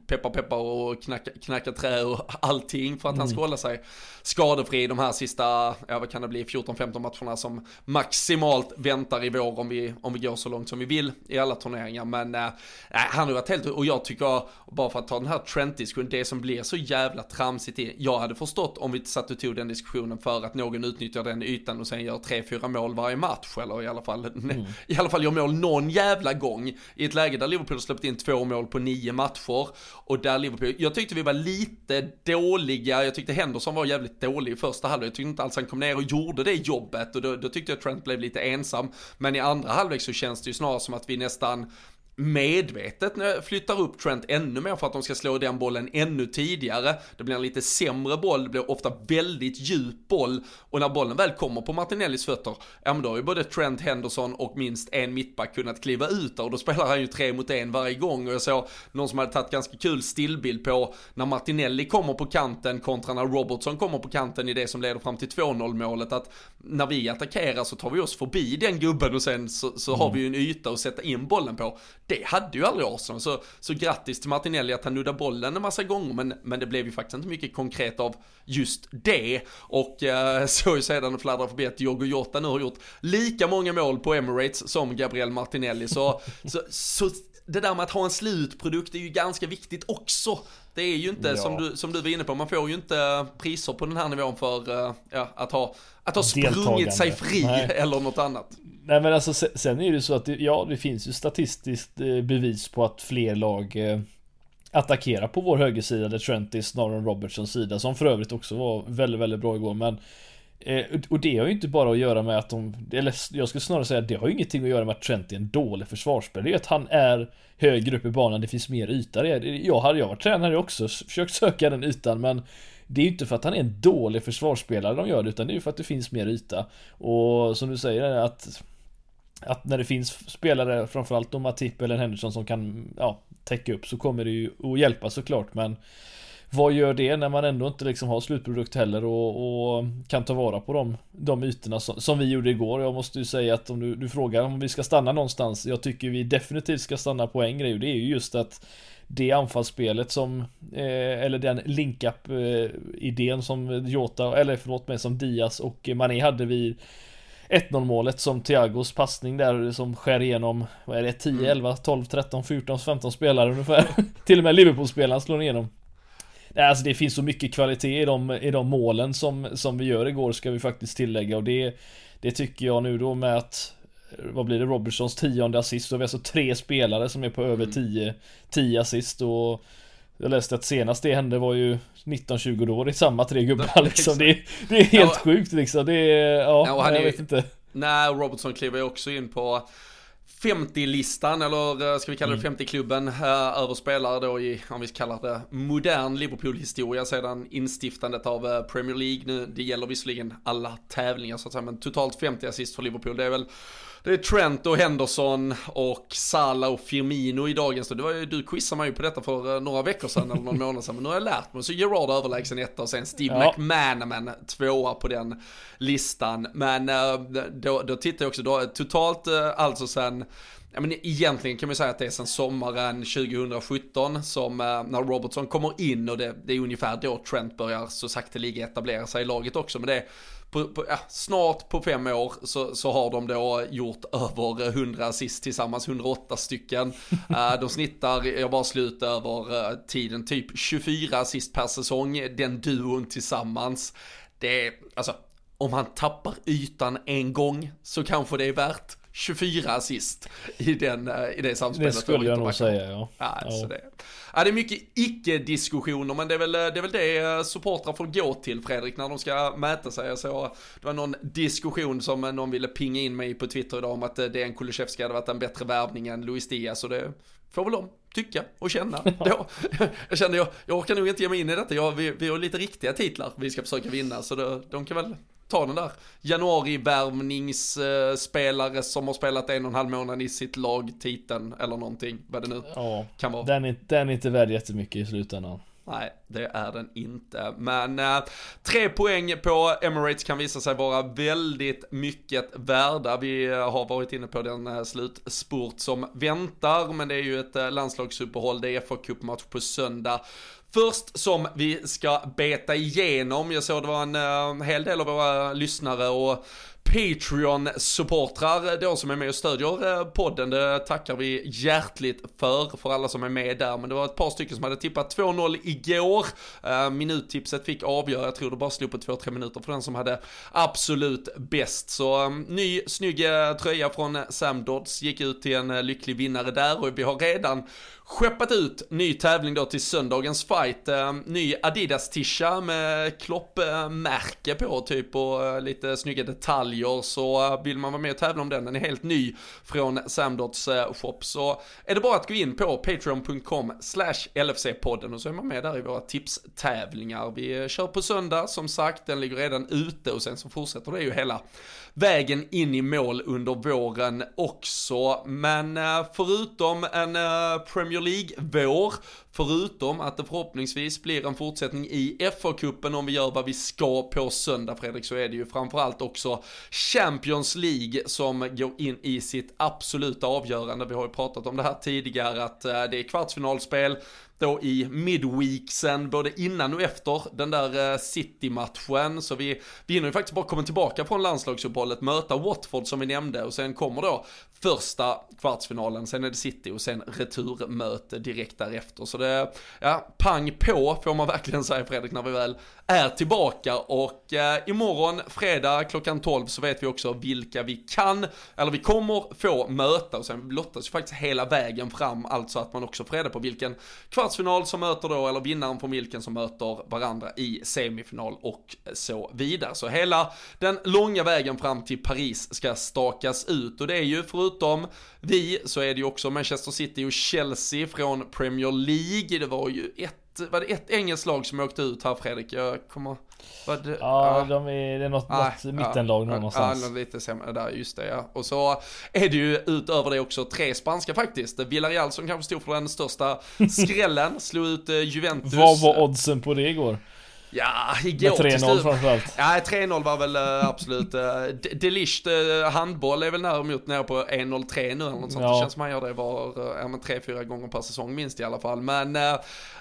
peppa peppa och knacka, knacka trä och [laughs] allting för att mm. han ska hålla sig skadefri de här sista, ja vad kan det bli, 14-15 matcherna som maximalt väntar i vår om vi, om vi går så långt som vi vill i alla turneringar. Men eh, han har varit helt, och jag tycker, bara för att ta den här Trent-diskussionen, det som blir så jävla tramsigt i, jag hade förstått om vi satt och tog den diskussionen för att någon utnyttjar den ytan och sen gör 3-4 mål varje match, eller i alla fall mm [laughs] i alla fall gör mål någon jävla gång i ett läge där Liverpool har släppt in två mål på nio matcher. Och där Liverpool, jag tyckte vi var lite dåliga, jag tyckte Henderson var jävligt dålig i första halvlek, jag tyckte inte alls han kom ner och gjorde det jobbet. Och då, då tyckte jag Trent blev lite ensam, men i andra halvlek så känns det ju snarare som att vi nästan medvetet flyttar upp Trent ännu mer för att de ska slå den bollen ännu tidigare. Det blir en lite sämre boll, det blir ofta väldigt djup boll och när bollen väl kommer på Martinellis fötter, ja men då har ju både Trent Henderson och minst en mittback kunnat kliva ut där och då spelar han ju tre mot en varje gång och jag såg någon som hade tagit ganska kul stillbild på när Martinelli kommer på kanten kontra när Robertson kommer på kanten i det som leder fram till 2-0 målet att när vi attackerar så tar vi oss förbi den gubben och sen så, så mm. har vi ju en yta att sätta in bollen på det hade ju aldrig Arsenal. Så, så grattis till Martinelli att han nuddade bollen en massa gånger, men, men det blev ju faktiskt inte mycket konkret av just det. Och eh, [laughs] så ju sedan fladdra förbi att Diogo Jota nu har gjort lika många mål på Emirates som Gabriel Martinelli. Så, [laughs] så, så det där med att ha en slutprodukt är ju ganska viktigt också. Det är ju inte ja. som, du, som du var inne på, man får ju inte priser på den här nivån för uh, ja, att ha, att ha sprungit sig fri Nej. [laughs] eller något annat. Nej men alltså sen är det ju så att det, ja det finns ju statistiskt eh, bevis på att fler lag eh, attackerar på vår högersida där Trent är snarare än Robertsons sida som för övrigt också var väldigt väldigt bra igår men eh, och det har ju inte bara att göra med att de, eller jag skulle snarare säga att det har ju ingenting att göra med att Trent är en dålig försvarsspelare. Det är att han är högre upp i banan, det finns mer yta. Jag hade jag varit tränare också försökt söka den ytan men det är ju inte för att han är en dålig försvarsspelare de gör det utan det är ju för att det finns mer yta. Och som du säger att att när det finns spelare, framförallt då Matip eller Henderson som kan ja, täcka upp så kommer det ju att hjälpa såklart men vad gör det när man ändå inte liksom har slutprodukt heller och, och kan ta vara på de, de ytorna som, som, vi gjorde igår. Jag måste ju säga att om du, du frågar om vi ska stanna någonstans. Jag tycker vi definitivt ska stanna på en grej och det är ju just att det anfallsspelet som, eh, eller den link-up-idén eh, som Jota, eller förlåt mig, som Diaz och Mané hade vid 1-0 målet som Thiagos passning där som skär igenom, vad är det, 10, 11, 12, 13, 14, 15 spelare ungefär. [laughs] Till och med Liverpool-spelaren slår igenom. Alltså det finns så mycket kvalitet i de, i de målen som, som vi gör igår ska vi faktiskt tillägga och det Det tycker jag nu då med att Vad blir det? Robertsons tionde assist. Har vi alltså tre spelare som är på över 10 mm. 10 assist och jag läste att senast det hände var ju 19-20 år i samma tre gubbar [laughs] liksom. Det, det är helt ja. sjukt liksom. Det är, ja, ja jag är, vet inte. Nej, Robertson kliver ju också in på 50-listan, eller eh, ska vi kalla det 50-klubben, mm. över spelare då i, om vi kallar det, modern Liverpool-historia sedan instiftandet av eh, Premier League. Nu, det gäller visserligen alla tävlingar så att säga, men totalt 50 assist för Liverpool, det är väl det är Trent och Henderson och Salah och Firmino i dagens Det var ju, du quizade mig ju på detta för eh, några veckor sedan eller någon månad sedan. Men nu har jag lärt mig. Så Gerard överlägsen etta och sen Steve ja. McManaman tvåa på den listan. Men eh, då, då tittar jag också, då, totalt eh, alltså sen Ja, men egentligen kan man säga att det är sen sommaren 2017 som när Robertson kommer in och det, det är ungefär då Trent börjar så sakteliga etablera sig i laget också. Men det är på, på, ja, snart på fem år så, så har de då gjort över 100 assist tillsammans, 108 stycken. uh, [laughs] de snittar, jag bara slut över uh, tiden, typ 24 assist per säsong, den duon tillsammans. Det är, alltså, om han tappar ytan en gång så kanske det är värt 24 assist i, den, eh, i det samspelet. Det skulle jag nog säga ja. Alltså ja. Det, ja, det är mycket icke-diskussioner men det är, väl, det är väl det eh, supportrar får gå till Fredrik när de ska mäta sig. Så det var någon diskussion som någon ville pinga in mig på Twitter idag om att eh, Dejan Kulusevski hade varit en bättre värvning än Luis Diaz och det får väl de tycka och känna. [laughs] Då, [laughs] jag kände jag, jag orkar nog inte ge mig in i detta, jag, vi, vi har lite riktiga titlar vi ska försöka vinna så det, de kan väl ta den där januarivärvningsspelare som har spelat en och en halv månad i sitt lag, titeln eller någonting, vad det nu ja, kan vara. Den är, den är inte värd jättemycket i slutändan. Nej, det är den inte. Men äh, tre poäng på Emirates kan visa sig vara väldigt mycket värda. Vi äh, har varit inne på den äh, slutspurt som väntar, men det är ju ett äh, landslagsuppehåll, det är FA-cupmatch på söndag. Först som vi ska beta igenom, jag såg det var en uh, hel del av våra lyssnare och Patreon-supportrar då som är med och stödjer eh, podden. Det tackar vi hjärtligt för, för alla som är med där. Men det var ett par stycken som hade tippat 2-0 igår. Uh, minuttipset fick avgöra, jag tror det bara slog på 2-3 minuter för den som hade absolut bäst. Så um, ny snygg tröja från Sam Dodds gick ut till en lycklig vinnare där och vi har redan skeppat ut ny tävling då till söndagens fight. Ny Adidas-tisha med Klopp-märke på typ och lite snygga detaljer medaljer så eh, vill man vara med och tävla om den, den är helt ny från Samdots eh, shop. Så är det bara att gå in på patreon.com slash LFC-podden och så är man med där i våra tipstävlingar. Vi eh, kör på söndag som sagt, den ligger redan ute och sen så fortsätter det ju hela vägen in i mål under våren också. Men förutom en Premier League-vår Förutom att det förhoppningsvis blir en fortsättning i FA-cupen om vi gör vad vi ska på söndag Fredrik, så är det ju framförallt också Champions League som går in i sitt absoluta avgörande. Vi har ju pratat om det här tidigare, att eh, det är kvartsfinalspel, då i midweeksen, både innan och efter den där eh, City-matchen. Så vi, vi hinner ju faktiskt bara komma tillbaka från landslagsuppehållet, möta Watford som vi nämnde och sen kommer då första kvartsfinalen, sen är det City och sen returmöte direkt därefter. Så det, ja, pang på får man verkligen säga Fredrik när vi väl är tillbaka och eh, imorgon fredag klockan 12 så vet vi också vilka vi kan, eller vi kommer få möta och sen lottas ju faktiskt hela vägen fram, alltså att man också får reda på vilken kvartsfinal som möter då, eller vinnaren från vilken som möter varandra i semifinal och så vidare. Så hela den långa vägen fram till Paris ska stakas ut och det är ju förutom vi så är det ju också Manchester City och Chelsea från Premier League. Det var ju ett var det ett engelskt lag som åkte ut här Fredrik? Jag kommer... Var det, ja, ja, de är, det är något, ah, något mittenlag ja, någonstans. Ja, lite sämre där, just det ja. Och så är det ju utöver det också tre spanska faktiskt. Villarreal som kanske stod för den största skrällen, [laughs] slog ut eh, Juventus. Vad var oddsen på det igår? Ja, igår Med 3-0 framförallt. Ja, 3-0 var väl uh, absolut. Delicht uh, handboll är väl närmot nere på 1-0-3 nu eller något sånt. Ja. Det känns som han gör det var, ja men 3-4 gånger per säsong minst i alla fall. Men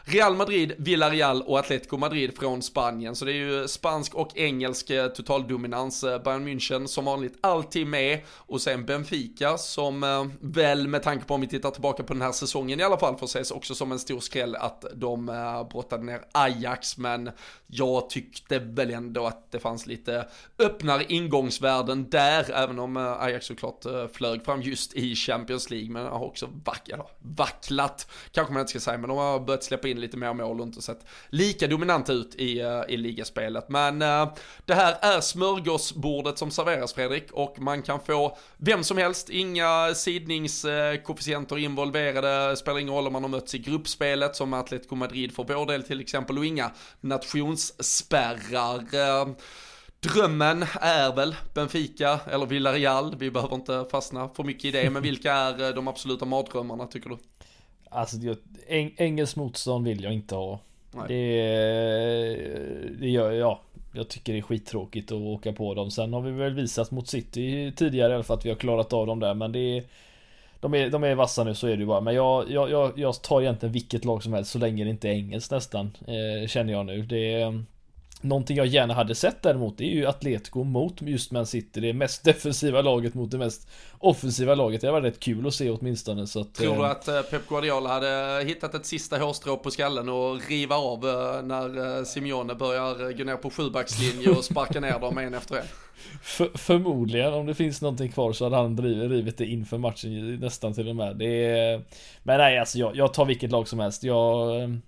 Real Madrid, Villarreal och Atletico Madrid från Spanien. Så det är ju spansk och engelsk eh, totaldominans. Eh, Bayern München som vanligt alltid med. Och sen Benfica som eh, väl med tanke på om vi tittar tillbaka på den här säsongen i alla fall får ses också som en stor skräll att de brottade ner Ajax. Men jag tyckte väl ändå att det fanns lite öppnare ingångsvärden där, även om Ajax såklart flög fram just i Champions League, men har också vack, vacklat, kanske man inte ska säga, men de har börjat släppa in lite mer mål och inte sett lika dominanta ut i, eh, i ligaspelet. Men eh, det här är smörgåsbordet som serveras Fredrik, och man kan få vem som helst, inga sidningskoefficienter involverade, spelar ingen roll om man har mötts i gruppspelet som Atletico Madrid för vår del till exempel, och inga nationsspärrar. Eh, drömmen är väl Benfica eller Villarreal. Vi behöver inte fastna för mycket i det. Men vilka är de absoluta mardrömmarna tycker du? Alltså eng engelsk motstånd vill jag inte ha. Det, det gör jag. Jag tycker det är skittråkigt att åka på dem. Sen har vi väl visat mot City tidigare för att vi har klarat av dem där. Men det är de är, de är vassa nu så är det ju bara. Men jag, jag, jag, jag tar egentligen vilket lag som helst så länge det inte är engelskt nästan. Eh, känner jag nu. Det är, Någonting jag gärna hade sett däremot det är ju Atletico mot just Man City. Det mest [laughs] defensiva laget mot det mest offensiva laget. Det var rätt kul att se åtminstone. Så att, Tror du eh, att eh, Pep Guardiola hade hittat ett sista hårstrå på skallen och riva av eh, när Simeone börjar gå ner på sjubackslinje och sparka ner dem en efter en? [laughs] För, förmodligen, om det finns någonting kvar så hade han rivit det inför matchen nästan till och med. Det är, men nej, alltså jag, jag tar vilket lag som helst. Jag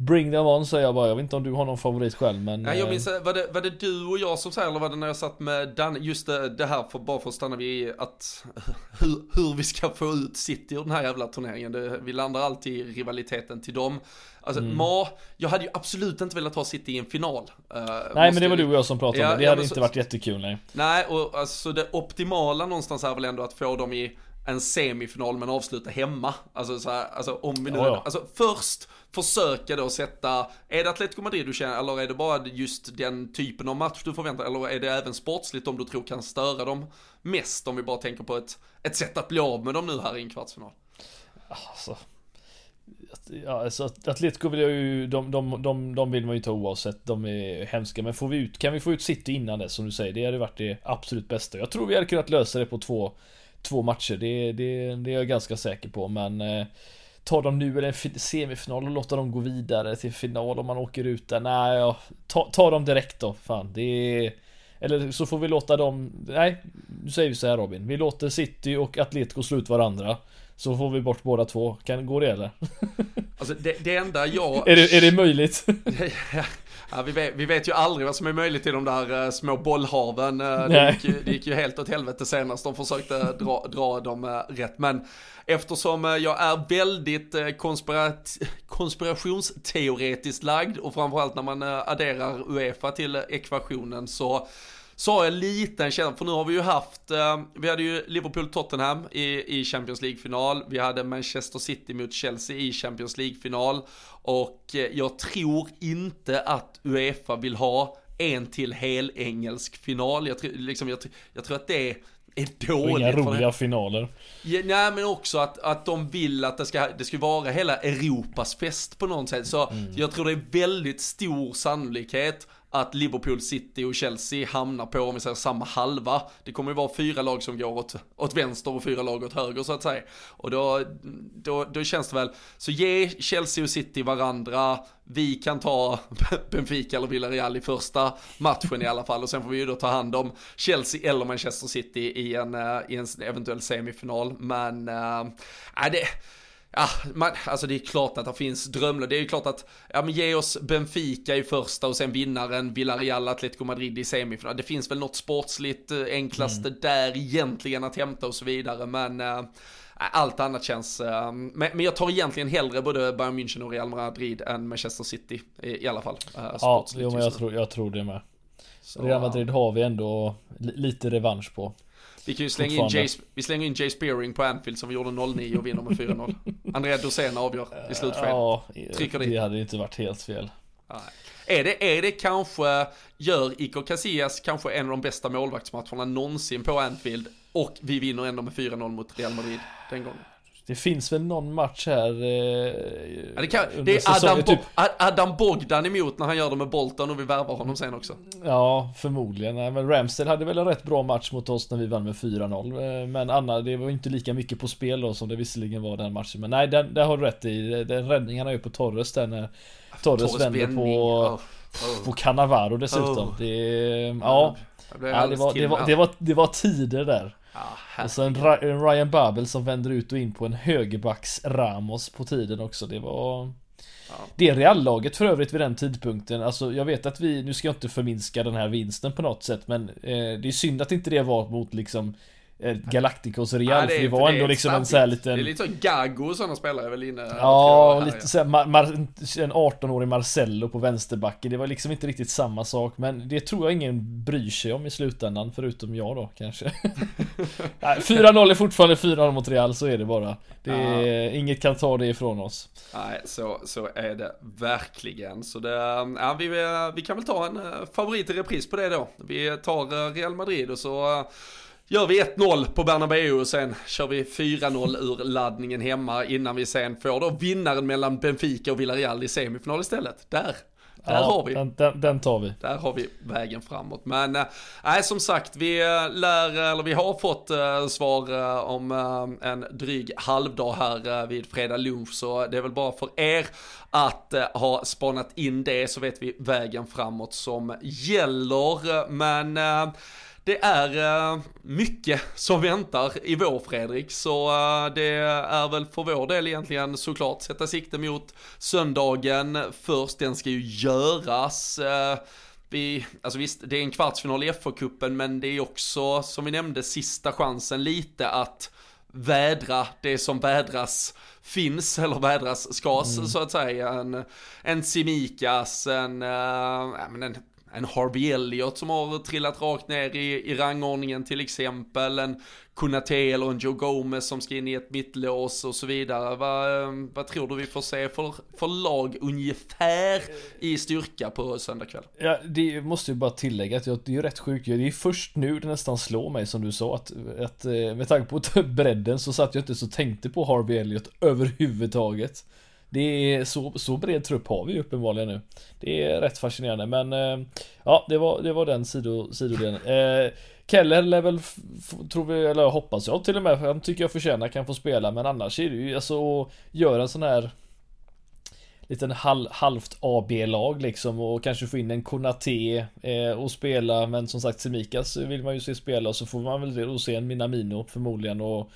Bring them on säger jag bara, jag vet inte om du har någon favorit själv men Nej jag minns, eh, var det, var det du och jag som säger eller var det när jag satt med Dan, just det, det här för, bara för att stanna vid att [laughs] hur, hur vi ska få ut City ur den här jävla turneringen, det, vi landar alltid i rivaliteten till dem. Alltså mm. Ma, jag hade ju absolut inte velat ha City i en final. Uh, nej men det var du och jag som pratade ja, om det, det hade inte så, varit jättekul nej. Nej och alltså det optimala någonstans är väl ändå att få dem i en semifinal men avsluta hemma. Alltså, så här, alltså om vi nu, ja, alltså först försöka då sätta, är det Atletico Madrid du känner eller är det bara just den typen av match du förväntar eller är det även sportsligt om du tror kan störa dem mest om vi bara tänker på ett, ett sätt att bli av med dem nu här i en kvartsfinal? Alltså, Ja, alltså Atletico vill jag ju, de, de, de, de vill man ju ta oavsett, de är hemska. Men får vi ut, kan vi få ut City innan det som du säger, det hade varit det absolut bästa. Jag tror vi hade kunnat lösa det på två, två matcher, det, det, det är jag ganska säker på. Men eh, ta dem nu eller en semifinal och låta dem gå vidare till final om man åker ut där. Nej, ja, ta, ta dem direkt då. Fan, det är... Eller så får vi låta dem... Nej, nu säger vi så här Robin. Vi låter City och Atletico slå ut varandra. Så får vi bort båda två. Kan gå det eller? Alltså det, det enda jag... [laughs] är, det, är det möjligt? [laughs] [laughs] Ja, vi, vet, vi vet ju aldrig vad som är möjligt i de där uh, små bollhaven. Uh, det, gick ju, det gick ju helt åt helvete senast de försökte dra, dra dem uh, rätt. Men eftersom jag är väldigt konspirat konspirationsteoretiskt lagd och framförallt när man adderar Uefa till ekvationen så så har jag liten känsla, för nu har vi ju haft, eh, vi hade ju Liverpool-Tottenham i, i Champions League-final, vi hade Manchester City mot Chelsea i Champions League-final och eh, jag tror inte att Uefa vill ha en till hel engelsk final. Jag, liksom, jag, jag tror att det är är dåligt. Inga roliga finaler. Ja, nej men också att, att de vill att det ska, det ska vara hela Europas fest på något sätt. Så mm. jag tror det är väldigt stor sannolikhet att Liverpool, City och Chelsea hamnar på, om vi säger samma halva. Det kommer ju vara fyra lag som går åt, åt vänster och fyra lag åt höger så att säga. Och då, då, då känns det väl, så ge Chelsea och City varandra, vi kan ta [laughs] Benfica eller Villarreal i första matchen i alla fall och sen får vi ju då ta hand om Chelsea eller Manchester City i en, eh, i en eventuell semifinal. Men, äh, det Ja, man, alltså det är klart att det finns drömlag. Det är ju klart att, ja men ge oss Benfica i första och sen vinnaren Villarreal, Atletico Madrid i semifinal. Det finns väl något sportsligt eh, enklaste mm. där egentligen att hämta och så vidare, men äh, allt annat känns, äh, men, men, jag tar egentligen hellre både Bayern München och Real Madrid än Manchester City i, i alla fall. Äh, ja, jo, men jag tror, jag tror det med. Så, Real Madrid har vi ändå lite revansch på. Vi kan ju slänga in, Jay, vi slänger in Jay Spearing på Anfield som vi gjorde 0-9 och vinner med 4-0. Andrea Dosén avgör i slutskedet. Ja, Trycker det hade inte varit helt fel. Nej. Är det, är det kanske, gör Iker Casillas kanske en av de bästa målvaktsmatcherna någonsin på Anfield och vi vinner ändå med 4-0 mot Real Madrid den gången? Det finns väl någon match här eh, ja, det, kan, det, är Adam, typ... Adam Bogdan emot när han gör det med Bolton och vi värvar honom sen också. Ja, förmodligen. Men Ramsdale hade väl en rätt bra match mot oss när vi vann med 4-0. Eh, men Anna, det var inte lika mycket på spel då som det visserligen var den matchen. Men nej, den, där har du rätt i. Den räddningen han gör på Torres där när Torres, Torres vänder på, oh. Oh. på Cannavaro dessutom. Oh. Det, ja, ja det, var, det, var, det, var, det var tider där. Ah, och så en, Ryan Babel som vänder ut och in på en högerbacks Ramos på tiden också. Det var... Ja. Det Real-laget för övrigt vid den tidpunkten, alltså jag vet att vi, nu ska jag inte förminska den här vinsten på något sätt men eh, det är synd att inte det var mot liksom Galacticos Real, ja, för det var ändå liksom en sån här liten... Det är lite så Gago och sådana spelare väl inne? Ja, lite såhär, en 18-årig Marcello på vänsterbacken. Det var liksom inte riktigt samma sak, men det tror jag ingen bryr sig om i slutändan, förutom jag då kanske. [laughs] 4-0 är fortfarande 4-0 mot Real, så är det bara. Det är, ja. Inget kan ta det ifrån oss. Nej, så, så är det verkligen. Så det, ja, vi, vi kan väl ta en eh, favorit i repris på det då. Vi tar eh, Real Madrid och så Gör vi 1-0 på Bernabéu och sen kör vi 4-0 ur laddningen hemma innan vi sen får då vinnaren mellan Benfica och Villarreal i semifinal istället. Där, där ja, har vi. Den, den, den, tar vi. Där har vi vägen framåt. Men äh, som sagt, vi lär, eller vi har fått äh, svar äh, om en dryg halvdag här vid fredag lunch. Så det är väl bara för er att ha spanat in det så vet vi vägen framåt som gäller. Men det är uh, mycket som väntar i vår Fredrik, så uh, det är väl för vår del egentligen såklart sätta sikte mot söndagen först, den ska ju göras. Uh, vi, alltså visst, det är en kvartsfinal i FA-cupen, men det är också, som vi nämnde, sista chansen lite att vädra det som vädras finns eller vädras skas mm. så att säga. En, en Simikas, en, äh, en en Harvey Elliott som har trillat rakt ner i, i rangordningen till exempel, en Kunate eller en Joe Gomez som ska in i ett mittlås och så vidare. Vad, eh, vad tror du vi får se för, för lag ungefär i styrka på söndag kväll? Ja, det måste ju bara tillägga att det är ju rätt sjukt. Det är först nu det nästan slår mig som du sa att, att eh, med tanke på [laughs] bredden så satt jag inte så tänkte på Harvey Elliott överhuvudtaget. Det är så, så bred trupp har vi uppenbarligen nu. Det är rätt fascinerande men eh, ja, det var, det var den sido, sidodelen. Eh, Keller lär väl, tror vi, eller hoppas jag till och med, han tycker jag förtjänar kan få spela men annars är det ju alltså att göra en sån här liten halv, halvt AB-lag liksom och kanske få in en Konate eh, och spela men som sagt Semikas vill man ju se spela och så får man väl se en Minamino förmodligen och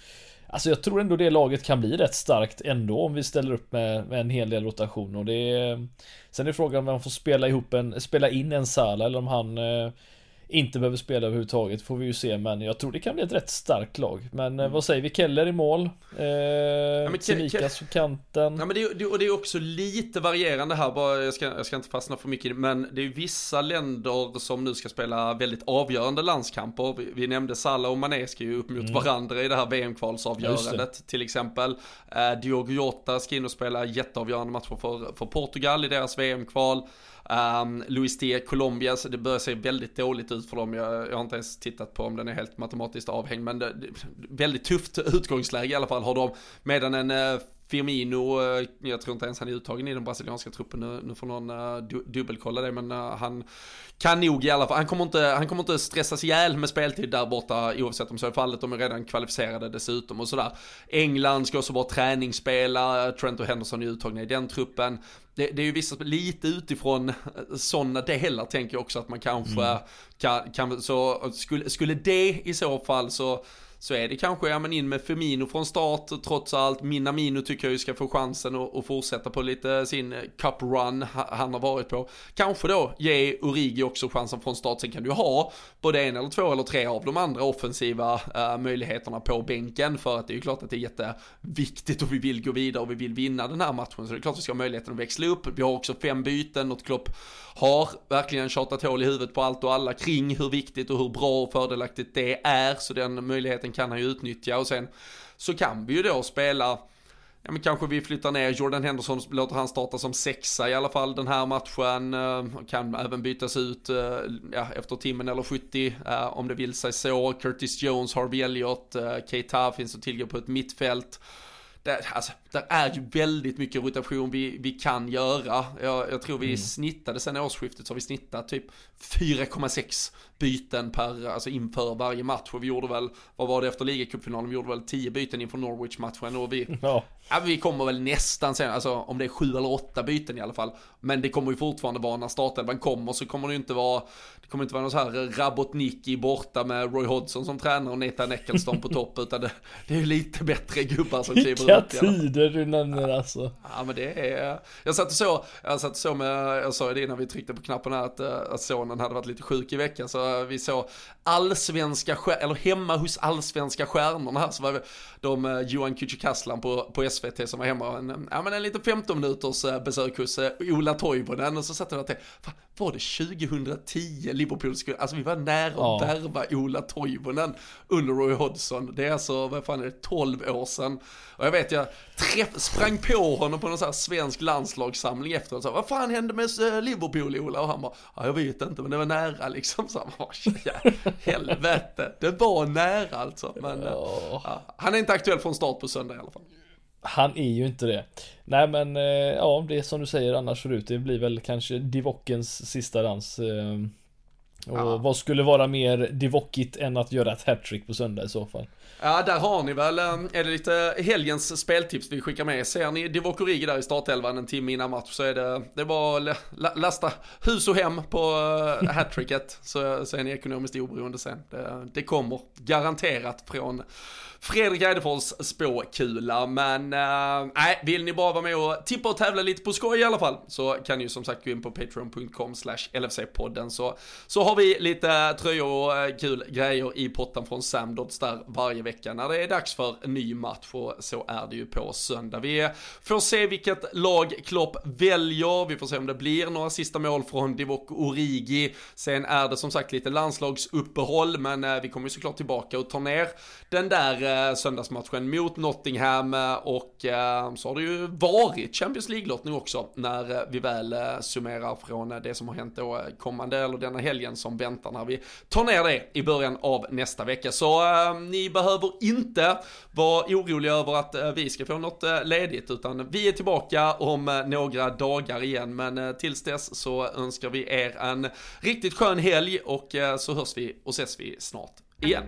Alltså jag tror ändå det laget kan bli rätt starkt ändå om vi ställer upp med, med en hel del rotation. Och det är, Sen är frågan om man får spela ihop en, spela in en Sala eller om han eh, inte behöver spela överhuvudtaget får vi ju se men jag tror det kan bli ett rätt starkt lag. Men mm. vad säger vi? Keller i mål. Eh, ja, Semikas på kanten. Ja men det, det, och det är också lite varierande här bara, jag ska, jag ska inte fastna för mycket men det är vissa länder som nu ska spela väldigt avgörande landskamper. Vi, vi nämnde Salah och Mané ska ju upp mot mm. varandra i det här VM-kvalsavgörandet till exempel. Eh, Diogo Jota ska in och spela jätteavgörande matcher för, för Portugal i deras VM-kval. Ehm, um, Luis D. Colombia, så det börjar se väldigt dåligt ut för dem. Jag, jag har inte ens tittat på om den är helt matematiskt avhängd, men det, det, väldigt tufft utgångsläge i alla fall har de. Medan en uh, Firmino, uh, jag tror inte ens han är uttagen i den brasilianska truppen nu, nu får någon uh, du, dubbelkolla det, men uh, han kan nog i alla fall, han kommer, inte, han kommer inte stressas ihjäl med speltid där borta oavsett om så är fallet, de är redan kvalificerade dessutom och sådär. England ska också vara träningsspela, Trent och Henderson är uttagna i den truppen det, det, är ju vissa, lite utifrån sådana delar tänker jag också att man kanske mm. kan, kan, så skulle, skulle det i så fall så så är det kanske, ja men in med Firmino från start trots allt. Minamino tycker jag ju ska få chansen att, att fortsätta på lite sin cup run han har varit på. Kanske då ge Origi också chansen från start. Sen kan du ha både en eller två eller tre av de andra offensiva uh, möjligheterna på bänken. För att det är ju klart att det är jätteviktigt och vi vill gå vidare och vi vill vinna den här matchen. Så det är klart att vi ska ha möjligheten att växla upp. Vi har också fem byten, något Klopp har verkligen tjatat hål i huvudet på allt och alla kring hur viktigt och hur bra och fördelaktigt det är. Så den möjligheten kan han ju utnyttja och sen så kan vi ju då spela Ja men kanske vi flyttar ner Jordan Henderson, låter han starta som sexa i alla fall den här matchen. Eh, kan även bytas ut eh, ja, efter timmen eller 70 eh, om det vill sig så. Curtis Jones, Harvey Elliott, Keita finns att tillgå på ett mittfält det, alltså, det är ju väldigt mycket rotation vi, vi kan göra. Jag, jag tror vi mm. snittade sen årsskiftet så har vi snittat typ 4,6 byten per, alltså inför varje match. Och vi gjorde väl, vad var det efter ligacupfinalen? Vi gjorde väl 10 byten inför Norwich-matchen och vi, ja. ja. vi kommer väl nästan sen, alltså om det är 7 eller 8 byten i alla fall. Men det kommer ju fortfarande vara när startelvan kommer så kommer det ju inte vara, det kommer inte vara någon så här Rabotnicki borta med Roy Hodgson som tränare och Nathan Eccleston på [laughs] topp utan det, det är ju lite bättre gubbar som kliver. Vilka tider du nämner alltså. Ja men det är, jag satt och så, jag satt och så med, jag sa det innan vi tryckte på knappen här att, att sonen hade varit lite sjuk i veckan så vi såg allsvenska, eller hemma hos allsvenska stjärnorna här så var de eh, Johan Kücükaslan på, på SVT som var hemma en, ja men en liten 15 minuters eh, besök hos eh, Ola Toivonen och så satt jag och tänkte, var det 2010 Liverpool skulle, alltså vi var nära ja. att värva Ola Toivonen under Roy Hodgson, det är alltså, vad fan är det, 12 år sedan. Och jag vet jag träff, sprang på honom på någon sån här svensk landslagssamling efteråt och sa, vad fan hände med Liverpool Ola? Och han bara, ja jag vet inte men det var nära liksom. [laughs] Så han bara, helvete, det var nära alltså. Men ja, han är inte aktuell från start på söndag i alla fall. Han är ju inte det. Nej men eh, ja, det är som du säger annars förut. Det blir väl kanske Divokens sista dans. Eh, och ja. vad skulle vara mer Divokigt än att göra ett hattrick på söndag i så fall? Ja, där har ni väl, eh, är det lite helgens speltips vi skickar med. Ser ni Divock Origi där i startelvan en timme innan match så är det, det är bara att lasta hus och hem på eh, hattricket [laughs] så, så är ni ekonomiskt oberoende sen. Det, det kommer garanterat från Fredrik Eidefors spåkula. Men äh, nej, äh, vill ni bara vara med och tippa och tävla lite på skoj i alla fall så kan ni ju som sagt gå in på patreon.com slash LFC-podden så, så har vi lite tröjor och kul grejer i potten från Samdots där varje vecka när det är dags för en ny match och så är det ju på söndag. Vi får se vilket lag Klopp väljer, vi får se om det blir några sista mål från Divock Origi. Sen är det som sagt lite landslagsuppehåll men eh, vi kommer ju såklart tillbaka och tar ner den där eh, söndagsmatchen mot Nottingham och eh, så har det ju varit Champions League-lottning också när vi väl summerar från det som har hänt då kommande eller denna helgen som väntar när vi tar ner det i början av nästa vecka. Så ni behöver behöver inte vara oroliga över att eh, vi ska få något eh, ledigt utan vi är tillbaka om eh, några dagar igen men tills dess så önskar vi er en riktigt skön helg och så hörs vi och ses vi snart igen.